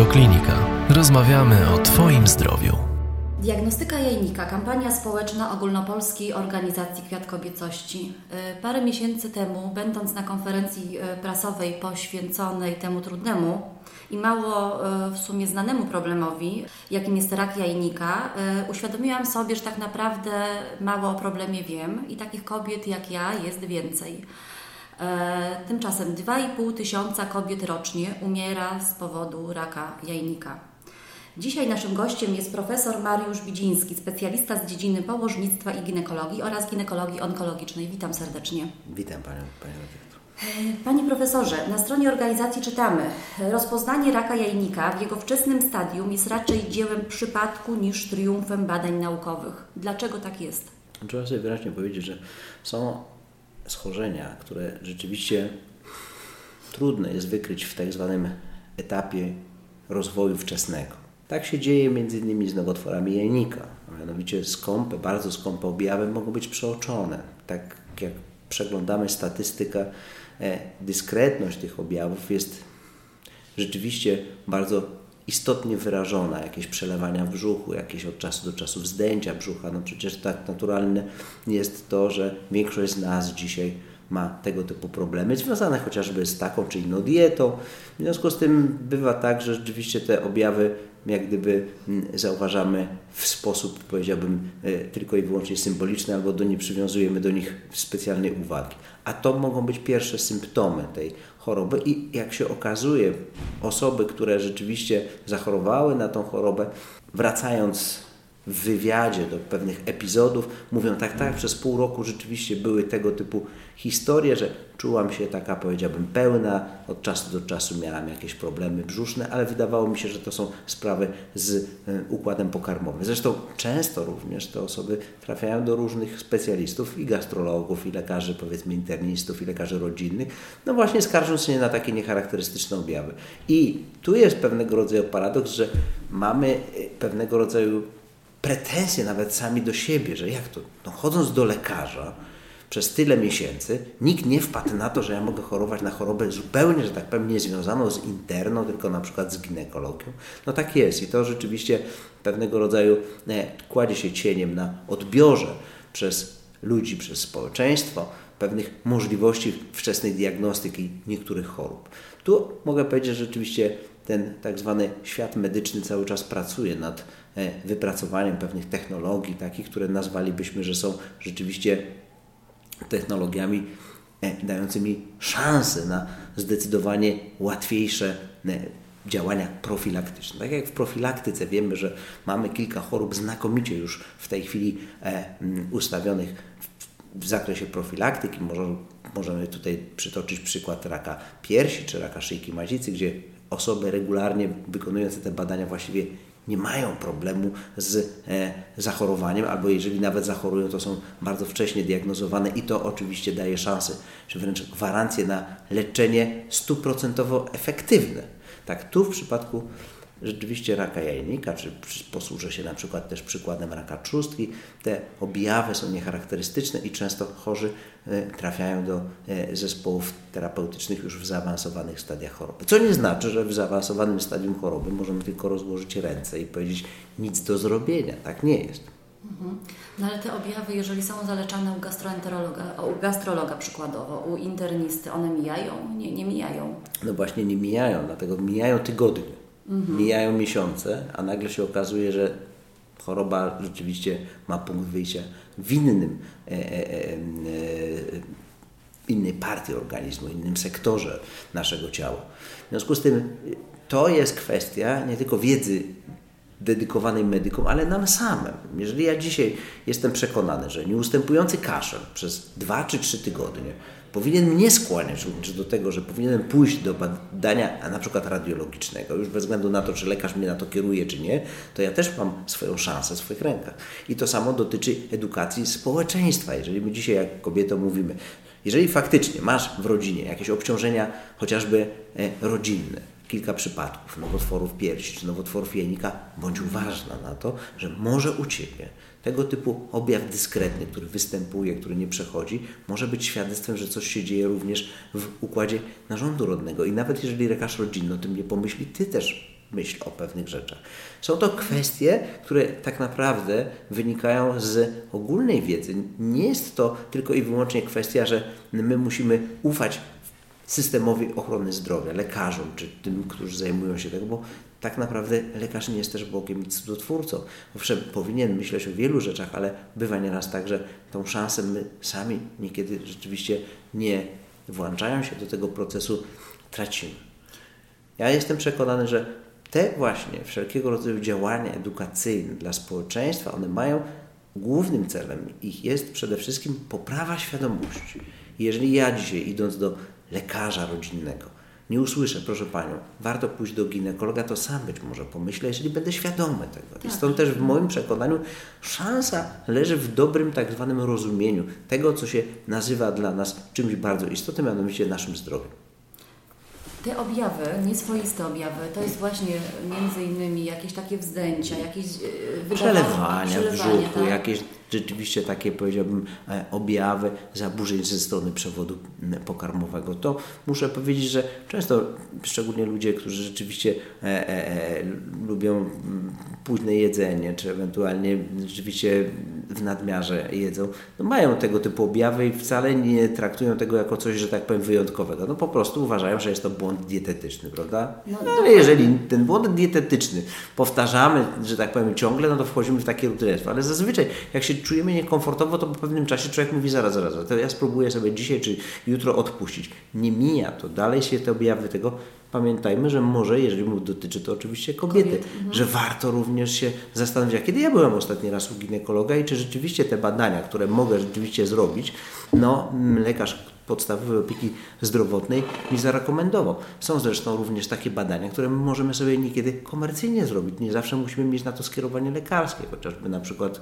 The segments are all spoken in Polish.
Radioklinika. Rozmawiamy o Twoim zdrowiu. Diagnostyka jajnika, kampania społeczna ogólnopolskiej organizacji Kwiat Kobiecości. Y, parę miesięcy temu, będąc na konferencji y, prasowej poświęconej temu trudnemu i mało y, w sumie znanemu problemowi, jakim jest rak jajnika, uświadomiłam sobie, że tak naprawdę mało o problemie wiem i takich kobiet jak ja jest więcej. Tymczasem 2,5 tysiąca kobiet rocznie umiera z powodu raka jajnika. Dzisiaj naszym gościem jest profesor Mariusz Bidziński, specjalista z dziedziny położnictwa i ginekologii oraz ginekologii onkologicznej. Witam serdecznie. Witam Panią, Panią dyrektor. Panie profesorze, na stronie organizacji czytamy: Rozpoznanie raka jajnika w jego wczesnym stadium jest raczej dziełem przypadku niż triumfem badań naukowych. Dlaczego tak jest? Trzeba sobie wyraźnie powiedzieć, że są schorzenia, które rzeczywiście trudno jest wykryć w tak zwanym etapie rozwoju wczesnego. Tak się dzieje między innymi z nowotworami jajnika. Mianowicie skąpe, bardzo skąpe objawy mogą być przeoczone. Tak jak przeglądamy statystykę, e, dyskretność tych objawów jest rzeczywiście bardzo istotnie wyrażona. Jakieś przelewania brzuchu, jakieś od czasu do czasu wzdęcia brzucha. No przecież tak naturalne jest to, że większość z nas dzisiaj ma tego typu problemy, związane chociażby z taką czy inną dietą. W związku z tym bywa tak, że rzeczywiście te objawy jak gdyby mm, zauważamy w sposób, powiedziałbym, e, tylko i wyłącznie symboliczny, albo do nie przywiązujemy do nich specjalnej uwagi. A to mogą być pierwsze symptomy tej choroby i jak się okazuje, osoby, które rzeczywiście zachorowały na tą chorobę, wracając w wywiadzie do pewnych epizodów mówią tak, tak, przez pół roku rzeczywiście były tego typu historie, że czułam się taka, powiedziałbym, pełna, od czasu do czasu miałam jakieś problemy brzuszne, ale wydawało mi się, że to są sprawy z e, układem pokarmowym. Zresztą często również te osoby trafiają do różnych specjalistów i gastrologów, i lekarzy, powiedzmy, internistów, i lekarzy rodzinnych, no właśnie skarżąc się na takie niecharakterystyczne objawy. I tu jest pewnego rodzaju paradoks, że mamy e, pewnego rodzaju pretensje nawet sami do siebie, że jak to, no chodząc do lekarza przez tyle miesięcy, nikt nie wpadł na to, że ja mogę chorować na chorobę zupełnie, że tak powiem, niezwiązaną z interną, tylko na przykład z ginekologią. No tak jest i to rzeczywiście pewnego rodzaju e, kładzie się cieniem na odbiorze przez ludzi, przez społeczeństwo pewnych możliwości wczesnej diagnostyki niektórych chorób. Tu mogę powiedzieć, że rzeczywiście ten tak zwany świat medyczny cały czas pracuje nad wypracowaniem pewnych technologii, takich, które nazwalibyśmy, że są rzeczywiście technologiami e, dającymi szansę na zdecydowanie łatwiejsze e, działania profilaktyczne. Tak jak w profilaktyce wiemy, że mamy kilka chorób znakomicie już w tej chwili ustawionych w zakresie profilaktyki. Możemy tutaj przytoczyć przykład raka piersi czy raka szyjki mazicy, gdzie osoby regularnie wykonujące te badania właściwie nie mają problemu z e, zachorowaniem, albo jeżeli nawet zachorują, to są bardzo wcześnie diagnozowane i to oczywiście daje szansę, czy wręcz gwarancję na leczenie stuprocentowo efektywne. Tak, tu w przypadku rzeczywiście raka jajnika, czy posłużę się na przykład też przykładem raka trzustki, te objawy są niecharakterystyczne i często chorzy e, trafiają do e, zespołów terapeutycznych już w zaawansowanych stadiach choroby. Co nie znaczy, że w zaawansowanym stadium choroby możemy tylko rozłożyć ręce i powiedzieć nic do zrobienia. Tak nie jest. Mhm. No ale te objawy, jeżeli są zaleczane u gastroenterologa, u gastrologa przykładowo, u internisty, one mijają? Nie, nie mijają. No właśnie nie mijają, dlatego mijają tygodnie. Mhm. Mijają miesiące, a nagle się okazuje, że choroba rzeczywiście ma punkt wyjścia w innym, e, e, e, innej partii organizmu, innym sektorze naszego ciała. W związku z tym to jest kwestia nie tylko wiedzy dedykowanej medykom, ale nam samym. Jeżeli ja dzisiaj jestem przekonany, że nieustępujący kaszel przez dwa czy trzy tygodnie powinien mnie skłaniać również do tego, że powinienem pójść do badania, a na przykład radiologicznego, już bez względu na to, czy lekarz mnie na to kieruje, czy nie, to ja też mam swoją szansę w swoich rękach. I to samo dotyczy edukacji społeczeństwa. Jeżeli my dzisiaj jak kobieta mówimy, jeżeli faktycznie masz w rodzinie jakieś obciążenia chociażby e, rodzinne, kilka przypadków nowotworów piersi czy nowotworów jajnika, bądź uważna na to, że może u Ciebie tego typu objaw dyskretny, który występuje, który nie przechodzi, może być świadectwem, że coś się dzieje również w układzie narządu rodnego. I nawet jeżeli lekarz rodzinny o tym nie pomyśli, Ty też myśl o pewnych rzeczach. Są to kwestie, które tak naprawdę wynikają z ogólnej wiedzy. Nie jest to tylko i wyłącznie kwestia, że my musimy ufać systemowi ochrony zdrowia, lekarzom czy tym, którzy zajmują się tego, bo tak naprawdę lekarz nie jest też Bogiem i cudotwórcą. Owszem, powinien myśleć o wielu rzeczach, ale bywa nieraz tak, że tą szansę my sami niekiedy rzeczywiście nie włączają się do tego procesu, tracimy. Ja jestem przekonany, że te właśnie wszelkiego rodzaju działania edukacyjne dla społeczeństwa, one mają głównym celem ich jest przede wszystkim poprawa świadomości. Jeżeli ja dzisiaj idąc do lekarza rodzinnego, nie usłyszę, proszę Panią, warto pójść do ginekologa, to sam być może pomyślę, jeżeli będę świadomy tego. Tak. I stąd też w moim przekonaniu szansa leży w dobrym tak zwanym rozumieniu tego, co się nazywa dla nas czymś bardzo istotnym, mianowicie naszym zdrowiem. Te objawy, nieswoiste objawy, to jest właśnie między innymi jakieś takie wzdęcia, jakieś yy, przelewania, w brzuchu, tak? jakieś rzeczywiście takie, powiedziałbym, e, objawy zaburzeń ze strony przewodu pokarmowego. To muszę powiedzieć, że często, szczególnie ludzie, którzy rzeczywiście e, e, e, lubią późne jedzenie, czy ewentualnie rzeczywiście w nadmiarze jedzą, no mają tego typu objawy i wcale nie traktują tego jako coś, że tak powiem, wyjątkowego. No po prostu uważają, że jest to błąd dietetyczny, prawda? No, no jeżeli ten błąd dietetyczny powtarzamy, że tak powiem, ciągle, no to wchodzimy w takie rutynestwo. Ale zazwyczaj, jak się czujemy niekomfortowo, to po pewnym czasie człowiek mówi zaraz, zaraz, to ja spróbuję sobie dzisiaj czy jutro odpuścić. Nie mija to, dalej się te objawy tego. Pamiętajmy, że może, jeżeli dotyczy to oczywiście kobiety, Kobiet, mhm. że warto również się zastanowić, a kiedy ja byłem ostatni raz u ginekologa i czy rzeczywiście te badania, które mogę rzeczywiście zrobić, no lekarz, podstawowej opieki zdrowotnej mi zarekomendował. Są zresztą również takie badania, które my możemy sobie niekiedy komercyjnie zrobić. Nie zawsze musimy mieć na to skierowanie lekarskie, chociażby na przykład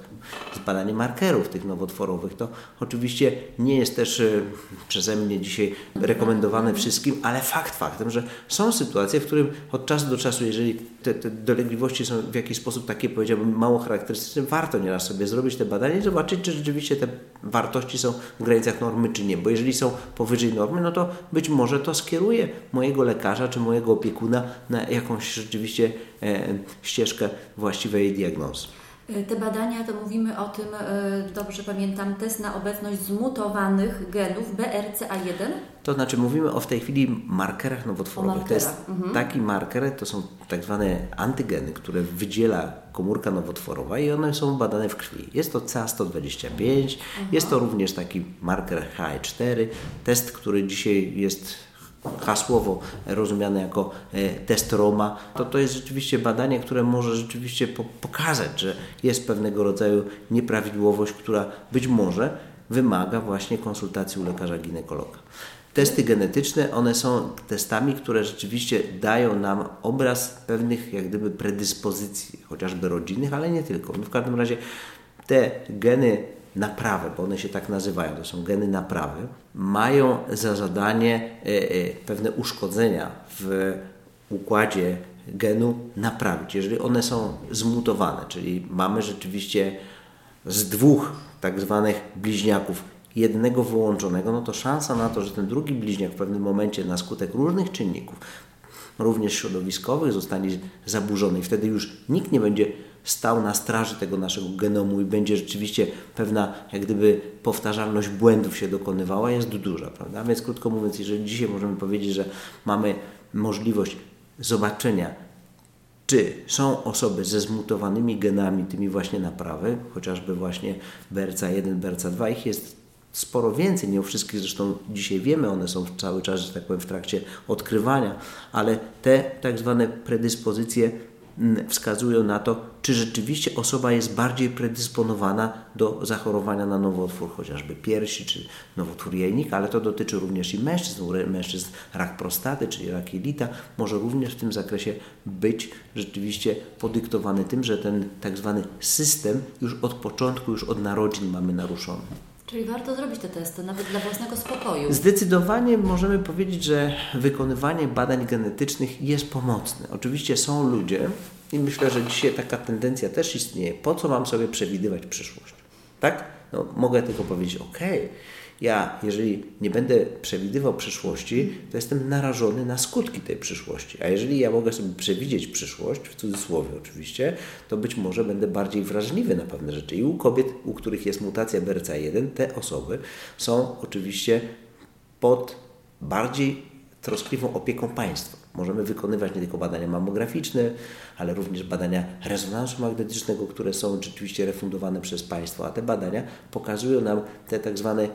zbadanie markerów tych nowotworowych. To oczywiście nie jest też e, przeze mnie dzisiaj rekomendowane wszystkim, ale fakt faktem, że są sytuacje, w którym od czasu do czasu, jeżeli te, te dolegliwości są w jakiś sposób takie, powiedziałbym, mało charakterystyczne, warto nieraz sobie zrobić te badania i zobaczyć, czy rzeczywiście te wartości są w granicach normy, czy nie. Bo jeżeli są powyżej normy, no to być może to skieruje mojego lekarza czy mojego opiekuna na jakąś rzeczywiście e, ścieżkę właściwej diagnozy. E, te badania to mówimy o tym, e, dobrze pamiętam, test na obecność zmutowanych genów BRCA1? To znaczy mówimy o w tej chwili markerach nowotworowych. Markerach. To jest mhm. taki marker, to są tak zwane antygeny, które wydziela komórka nowotworowa i one są badane w krwi. Jest to CA125, mhm. jest to również taki marker HE4, test, który dzisiaj jest hasłowo rozumiane jako e, test Roma, to to jest rzeczywiście badanie, które może rzeczywiście pokazać, że jest pewnego rodzaju nieprawidłowość, która być może wymaga właśnie konsultacji u lekarza ginekologa. Testy genetyczne, one są testami, które rzeczywiście dają nam obraz pewnych jak gdyby predyspozycji, chociażby rodzinnych, ale nie tylko. No w każdym razie te geny naprawy, bo one się tak nazywają, to są geny naprawy, mają za zadanie e, e, pewne uszkodzenia w układzie genu naprawić. Jeżeli one są zmutowane, czyli mamy rzeczywiście z dwóch tak zwanych bliźniaków jednego wyłączonego, no to szansa na to, że ten drugi bliźniak w pewnym momencie na skutek różnych czynników, również środowiskowych, zostanie zaburzony i wtedy już nikt nie będzie stał na straży tego naszego genomu i będzie rzeczywiście pewna, jak gdyby powtarzalność błędów się dokonywała, jest duża, prawda? Więc krótko mówiąc, jeżeli dzisiaj możemy powiedzieć, że mamy możliwość zobaczenia, czy są osoby ze zmutowanymi genami, tymi właśnie naprawy, chociażby właśnie BRCA1, BRCA2, ich jest sporo więcej, nie o wszystkich zresztą dzisiaj wiemy, one są cały czas, że tak powiem, w trakcie odkrywania, ale te tak zwane predyspozycje wskazują na to, czy rzeczywiście osoba jest bardziej predysponowana do zachorowania na nowotwór, chociażby piersi czy nowotwór jajnika, ale to dotyczy również i mężczyzn. U mężczyzn rak prostaty, czyli rak jelita może również w tym zakresie być rzeczywiście podyktowany tym, że ten tak zwany system już od początku, już od narodzin mamy naruszony. Czyli warto zrobić te testy, nawet dla własnego spokoju. Zdecydowanie możemy powiedzieć, że wykonywanie badań genetycznych jest pomocne. Oczywiście są ludzie, i myślę, że dzisiaj taka tendencja też istnieje. Po co mam sobie przewidywać przyszłość? Tak? no, mogę tylko powiedzieć, ok, ja, jeżeli nie będę przewidywał przyszłości, to jestem narażony na skutki tej przyszłości. A jeżeli ja mogę sobie przewidzieć przyszłość, w cudzysłowie oczywiście, to być może będę bardziej wrażliwy na pewne rzeczy. I u kobiet, u których jest mutacja BRCA1, te osoby są oczywiście pod bardziej troskliwą opieką państwa. Możemy wykonywać nie tylko badania mammograficzne, ale również badania rezonansu magnetycznego, które są rzeczywiście refundowane przez państwo, a te badania pokazują nam te tak zwane e,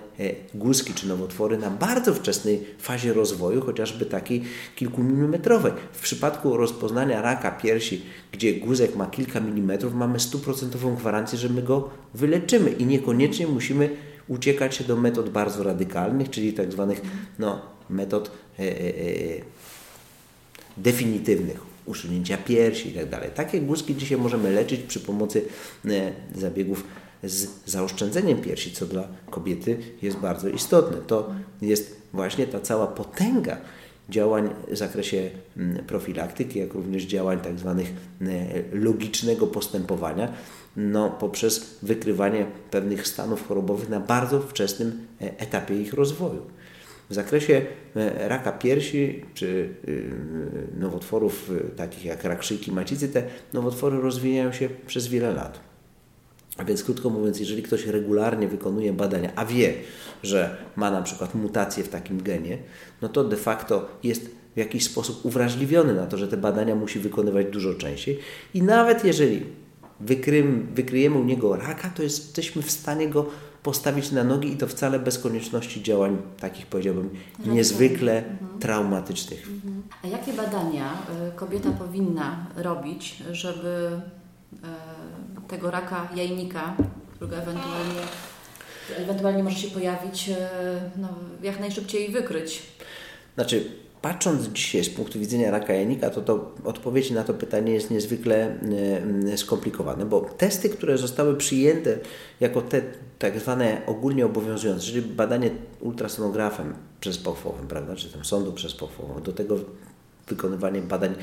guzki czy nowotwory na bardzo wczesnej fazie rozwoju, chociażby takiej kilkumilimetrowej. W przypadku rozpoznania raka piersi, gdzie guzek ma kilka milimetrów, mamy stuprocentową gwarancję, że my go wyleczymy i niekoniecznie musimy uciekać się do metod bardzo radykalnych, czyli tak zwanych no, metod e, e, e, definitywnych, usunięcia piersi itd. Tak Takie guzki dzisiaj możemy leczyć przy pomocy e, zabiegów z zaoszczędzeniem piersi, co dla kobiety jest bardzo istotne. To jest właśnie ta cała potęga działań w zakresie profilaktyki, jak również działań tak zwanych e, logicznego postępowania, no, poprzez wykrywanie pewnych stanów chorobowych na bardzo wczesnym e, etapie ich rozwoju. W zakresie e, raka piersi czy nowotworów takich jak rak szyjki macicy, te nowotwory rozwijają się przez wiele lat. A więc krótko mówiąc, jeżeli ktoś regularnie wykonuje badania, a wie, że ma na przykład mutację w takim genie, no to de facto jest w jakiś sposób uwrażliwiony na to, że te badania musi wykonywać dużo częściej. I nawet jeżeli wykryjemy u niego raka, to jesteśmy w stanie go postawić na nogi i to wcale bez konieczności działań takich, powiedziałbym, niezwykle mhm. traumatycznych. Mhm. A jakie badania y, kobieta powinna robić, żeby y, tego raka jajnika, którego ewentualnie, ewentualnie może się pojawić, y, no, jak najszybciej wykryć? Znaczy, patrząc dzisiaj z punktu widzenia raka jajnika, to, to odpowiedź na to pytanie jest niezwykle e, skomplikowane, bo testy, które zostały przyjęte jako te tak zwane ogólnie obowiązujące, czyli badanie ultrasonografem przezpochwowym, prawda, czy tam sądu przezpochwowego, do tego wykonywanie badań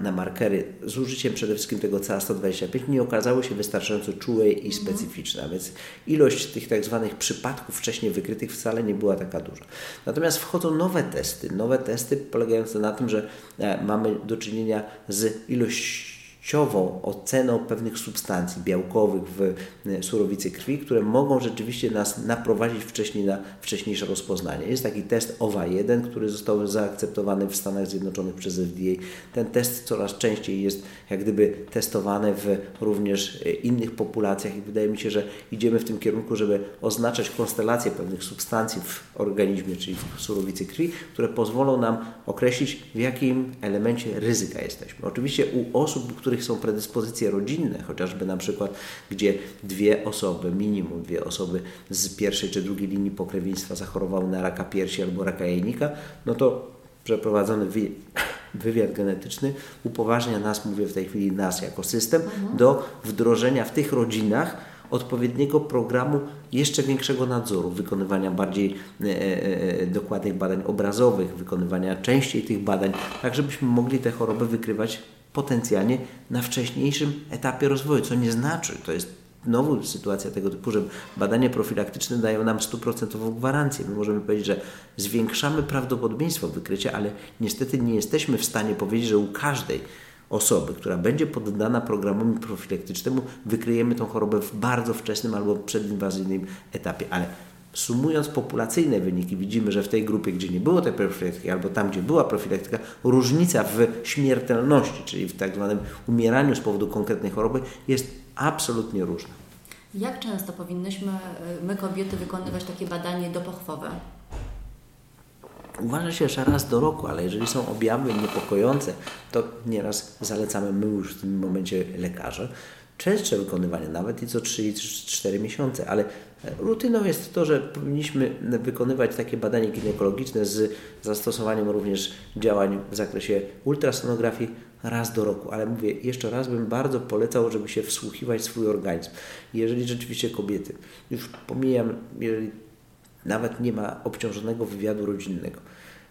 na markery z użyciem przede wszystkim tego CA125 nie okazały się wystarczająco czułe i mhm. specyficzne, a więc ilość tych tak zwanych przypadków wcześniej wykrytych wcale nie była taka duża. Natomiast wchodzą nowe testy, nowe testy polegające na tym, że e, mamy do czynienia z ilością ilościową oceną pewnych substancji białkowych w e, surowicy krwi, które mogą rzeczywiście nas naprowadzić wcześniej na wcześniejsze rozpoznanie. Jest taki test OWA1, który został zaakceptowany w Stanach Zjednoczonych przez FDA. Ten test coraz częściej jest jak gdyby testowany w również e, innych populacjach i wydaje mi się, że idziemy w tym kierunku, żeby oznaczać konstelację pewnych substancji w organizmie, czyli w surowicy krwi, które pozwolą nam określić w jakim elemencie ryzyka jesteśmy. Oczywiście u osób, które których są predyspozycje rodzinne, chociażby na przykład, gdzie dwie osoby, minimum dwie osoby z pierwszej czy drugiej linii pokrewieństwa zachorowały na raka piersi albo raka jajnika, no to przeprowadzony wywiad genetyczny upoważnia nas, mówię w tej chwili nas jako system, mhm. do wdrożenia w tych rodzinach odpowiedniego programu jeszcze większego nadzoru, wykonywania bardziej e, e, e, dokładnych badań obrazowych, wykonywania częściej tych badań, tak żebyśmy mogli te choroby wykrywać potencjalnie na wcześniejszym etapie rozwoju, co nie znaczy, to jest znowu sytuacja tego typu, że badania profilaktyczne dają nam stuprocentową gwarancję. My możemy powiedzieć, że zwiększamy prawdopodobieństwo wykrycia, ale niestety nie jesteśmy w stanie powiedzieć, że u każdej osoby, która będzie poddana programowi profilaktycznemu, wykryjemy tą chorobę w bardzo wczesnym albo przedinwazyjnym etapie. Ale Sumując populacyjne wyniki, widzimy, że w tej grupie, gdzie nie było tej profilaktyki, albo tam, gdzie była profilaktyka, różnica w śmiertelności, czyli w tak zwanym umieraniu z powodu konkretnej choroby, jest absolutnie różna. Jak często powinnyśmy, y, my kobiety, wykonywać takie badanie dopochwowe? Uważa się, że raz do roku, ale jeżeli są objawy niepokojące, to nieraz zalecamy my już w tym momencie lekarze częstsze wykonywanie, nawet i co 3-4 miesiące, ale rutyną jest to, że powinniśmy wykonywać takie badanie ginekologiczne z zastosowaniem również działań w zakresie ultrasonografii raz do roku. Ale mówię, jeszcze raz bym bardzo polecał, żeby się wsłuchiwać w swój organizm. Jeżeli rzeczywiście kobiety, już pomijam, jeżeli nawet nie ma obciążonego wywiadu rodzinnego,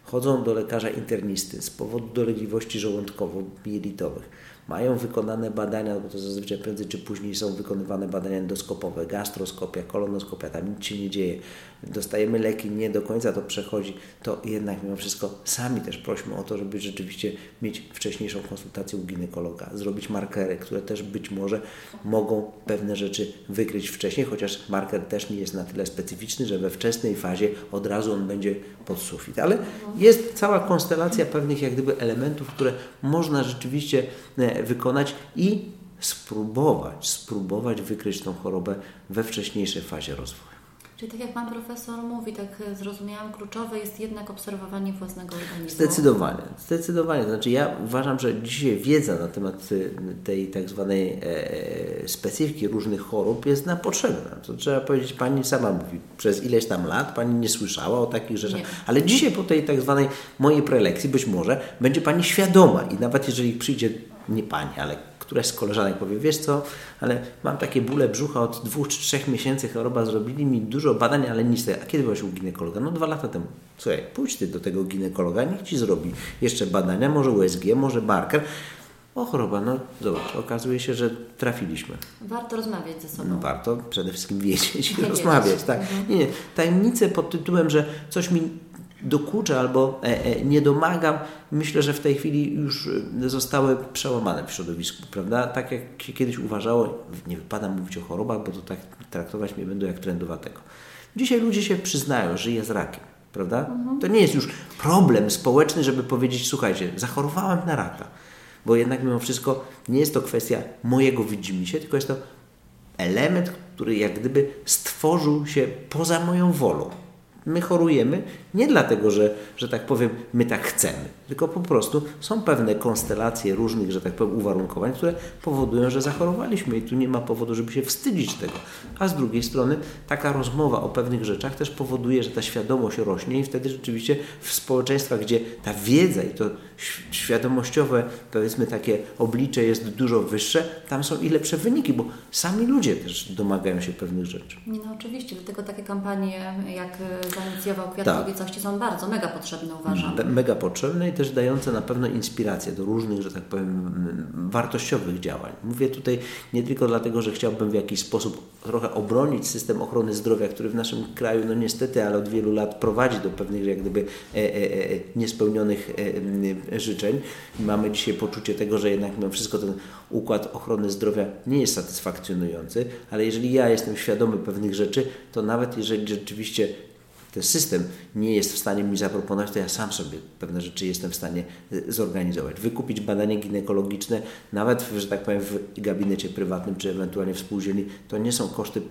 chodzą do lekarza internisty z powodu dolegliwości żołądkowo-mielitowych, mają wykonane badania, bo to zazwyczaj prędzej czy później są wykonywane badania endoskopowe, gastroskopia, kolonoskopia, tam nic się nie dzieje, dostajemy leki, nie do końca to przechodzi, to jednak mimo wszystko sami też prośmy o to, żeby rzeczywiście mieć wcześniejszą konsultację u ginekologa, zrobić markery, które też być może mogą pewne rzeczy wykryć wcześniej, chociaż marker też nie jest na tyle specyficzny, że we wczesnej fazie od razu on będzie pod sufit. Ale jest cała konstelacja pewnych jak gdyby elementów, które można rzeczywiście e, wykonać i spróbować, spróbować wykryć tą chorobę we wcześniejszej fazie rozwoju. Czyli tak jak Pan Profesor mówi, tak zrozumiałam, kluczowe jest jednak obserwowanie własnego organizmu. Zdecydowanie, zdecydowanie. Znaczy ja uważam, że dzisiaj wiedza na temat y, tej tak zwanej e, specyfiki różnych chorób jest nam potrzebna. To trzeba powiedzieć, Pani sama mówi, przez ileś tam lat Pani nie słyszała o takich rzeczach, nie. ale dzisiaj po tej tak zwanej mojej prelekcji być może będzie Pani świadoma i nawet jeżeli przyjdzie nie Pani, ale któraś z koleżanek powie, wiesz co, ale mam takie bóle brzucha od dwóch czy trzech miesięcy choroba, zrobili mi dużo badań, ale nic. A kiedy byłaś u ginekologa? No dwa lata temu. Słuchaj, pójdź ty do tego ginekologa, niech ci zrobi jeszcze badania, może USG, może marker. O choroba, no zobacz, okazuje się, że trafiliśmy. Warto rozmawiać ze sobą. No, warto przede wszystkim wiedzieć i rozmawiać. Tak. Mhm. Nie, nie. Tajemnice pod tytułem, że coś mi dokuczę albo e, e, nie domagam, myślę, że w tej chwili już e, zostały przełamane w środowisku, prawda? Tak jak się kiedyś uważało, nie wypada mówić o chorobach, bo to tak traktować mnie będą jak trendowatego. Dzisiaj ludzie się przyznają, że jest rakiem, prawda? Mhm. To nie jest już problem społeczny, żeby powiedzieć, słuchajcie, zachorowałem na raka, bo jednak mimo wszystko nie jest to kwestia mojego widzimisię, tylko jest to element, który jak gdyby stworzył się poza moją wolą. My chorujemy nie dlatego, że, że tak powiem, my tak chcemy, tylko po prostu są pewne konstelacje różnych, że tak powiem, uwarunkowań, które powodują, że zachorowaliśmy i tu nie ma powodu, żeby się wstydzić tego. A z drugiej strony taka rozmowa o pewnych rzeczach też powoduje, że ta świadomość rośnie i wtedy rzeczywiście w społeczeństwach, gdzie ta wiedza i to świadomościowe, powiedzmy takie oblicze jest dużo wyższe, tam są i lepsze wyniki, bo sami ludzie też domagają się pewnych rzeczy. No oczywiście, dlatego takie kampanie, jak zainicjował Kwiat kobiecości są bardzo mega potrzebne, uważam. Mega potrzebne i też dające na pewno inspirację do różnych, że tak powiem, wartościowych działań. Mówię tutaj nie tylko dlatego, że chciałbym w jakiś sposób trochę obronić system ochrony zdrowia, który w naszym kraju, no niestety, ale od wielu lat prowadzi do pewnych jak gdyby e, e, e, niespełnionych e, e, życzeń. Mamy dzisiaj poczucie tego, że jednak mimo wszystko ten układ ochrony zdrowia nie jest satysfakcjonujący, ale jeżeli ja jestem świadomy pewnych rzeczy, to nawet jeżeli rzeczywiście ten system nie jest w stanie mi zaproponować, to ja sam sobie pewne rzeczy jestem w stanie e, zorganizować. Wykupić badanie ginekologiczne, nawet, że tak powiem, w gabinecie prywatnym, czy ewentualnie w spółdzielni, to nie są koszty,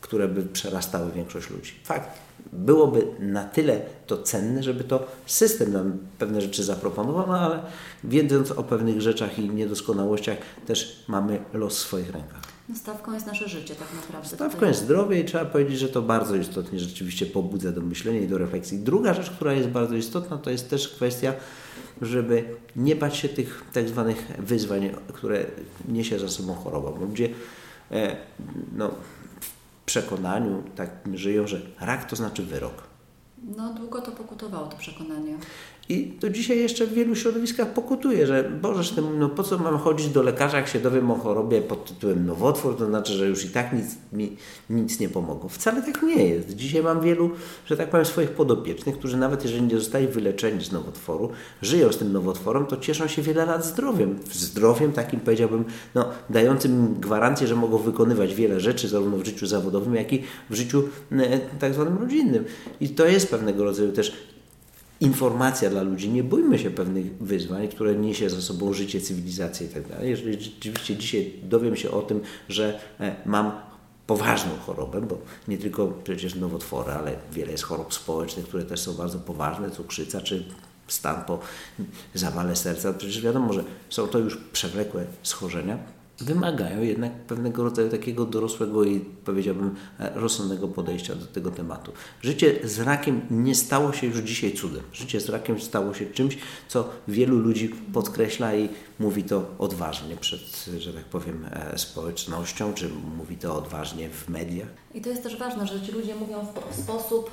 które by przerastały większość ludzi. Fakt. Byłoby na tyle to cenne, żeby to system nam pewne rzeczy zaproponował, no ale wiedząc o pewnych rzeczach i niedoskonałościach, też mamy los w swoich rękach. No stawką jest nasze życie tak naprawdę. Stawką Tutaj... jest zdrowie i trzeba powiedzieć, że to bardzo istotnie rzeczywiście pobudza do myślenia i do refleksji. Druga rzecz, która jest bardzo istotna, to jest też kwestia, żeby nie bać się tych tak zwanych wyzwań, które niesie za sobą choroba. Bo ludzie e, no, w przekonaniu tak żyją, że rak to znaczy wyrok. No długo to pokutowało to przekonanie. I to dzisiaj jeszcze w wielu środowiskach pokutuje, że Bożeż, no po co mam chodzić do lekarza, jak się dowiem o chorobie pod tytułem nowotwór, to znaczy, że już i tak nic mi nic nie pomogło. Wcale tak nie jest. Dzisiaj mam wielu, że tak powiem, swoich podopiecznych, którzy nawet jeżeli nie zostali wyleczeni z nowotworu, żyją z tym nowotworem, to cieszą się wiele lat zdrowiem. Zdrowiem takim powiedziałbym, no, dającym gwarancję, że mogą wykonywać wiele rzeczy, zarówno w życiu zawodowym, jak i w życiu e, tak zwanym rodzinnym. I to jest pewnego rodzaju też informacja dla ludzi. Nie bójmy się pewnych wyzwań, które niesie za sobą życie, cywilizację itd. Tak Jeżeli rzeczywiście dzisiaj dowiem się o tym, że e, mam poważną chorobę, bo nie tylko przecież nowotwory, ale wiele jest chorób społecznych, które też są bardzo poważne, cukrzyca czy stan po zawale serca. Przecież wiadomo, że są to już przewlekłe schorzenia, wymagają jednak pewnego rodzaju takiego dorosłego i powiedziałbym e, rozsądnego podejścia do tego tematu. Życie z rakiem nie stało się już dzisiaj cudem. Życie z rakiem stało się czymś, co wielu ludzi podkreśla i mówi to odważnie przed, że tak powiem, e, społecznością, czy mówi to odważnie w mediach. I to jest też ważne, że ci ludzie mówią w sposób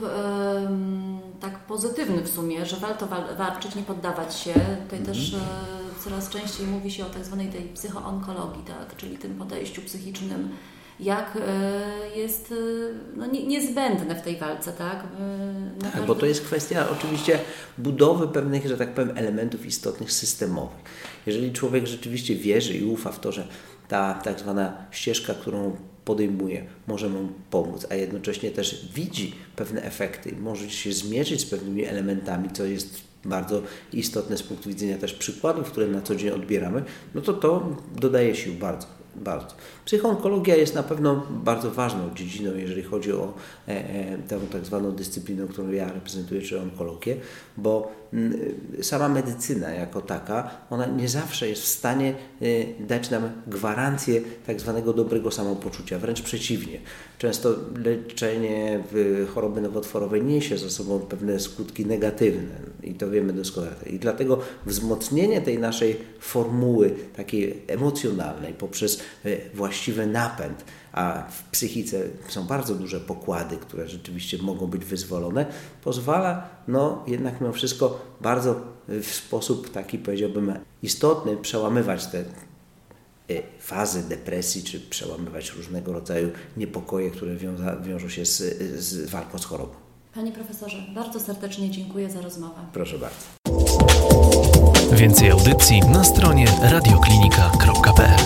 tak pozytywny w sumie, że warto walczyć, nie poddawać się. Tutaj -hmm. też e, coraz częściej mówi się o tak zwanej tej psychoonkologii, tak? czyli tym podejściu psychicznym, jak e, jest e, no, niezbędne w tej walce. Tak? Na tak, bo to jest kwestia oczywiście budowy pewnych, że tak powiem, elementów istotnych systemowych. Jeżeli człowiek rzeczywiście wierzy i ufa w to, że ta tak zwana ścieżka, którą podejmuje, może mu pomóc, a jednocześnie też widzi pewne efekty, może się zmierzyć z pewnymi elementami, co jest bardzo istotne z punktu widzenia też przykładów, które na co dzień odbieramy, no to to dodaje sił bardzo bardzo. Psychoonkologia jest na pewno bardzo ważną dziedziną, jeżeli chodzi o e, e, tę tak zwaną dyscyplinę, którą ja reprezentuję, czy onkologię, bo sama medycyna jako taka, ona nie zawsze jest w stanie e, dać nam gwarancję tak zwanego dobrego samopoczucia, wręcz przeciwnie. Często leczenie choroby nowotworowej niesie ze sobą pewne skutki negatywne i to wiemy doskonale. I dlatego wzmocnienie tej naszej formuły takiej emocjonalnej poprzez e, właściwy napęd, a w psychice są bardzo duże pokłady, które rzeczywiście mogą być wyzwolone, pozwala no jednak mimo wszystko bardzo w sposób taki powiedziałbym istotny przełamywać te Y, fazy depresji, czy przełamywać różnego rodzaju niepokoje, które wiąza, wiążą się z, z walką z chorobą. Panie profesorze, bardzo serdecznie dziękuję za rozmowę. Proszę bardzo. Więcej audycji na stronie radioklinika.pl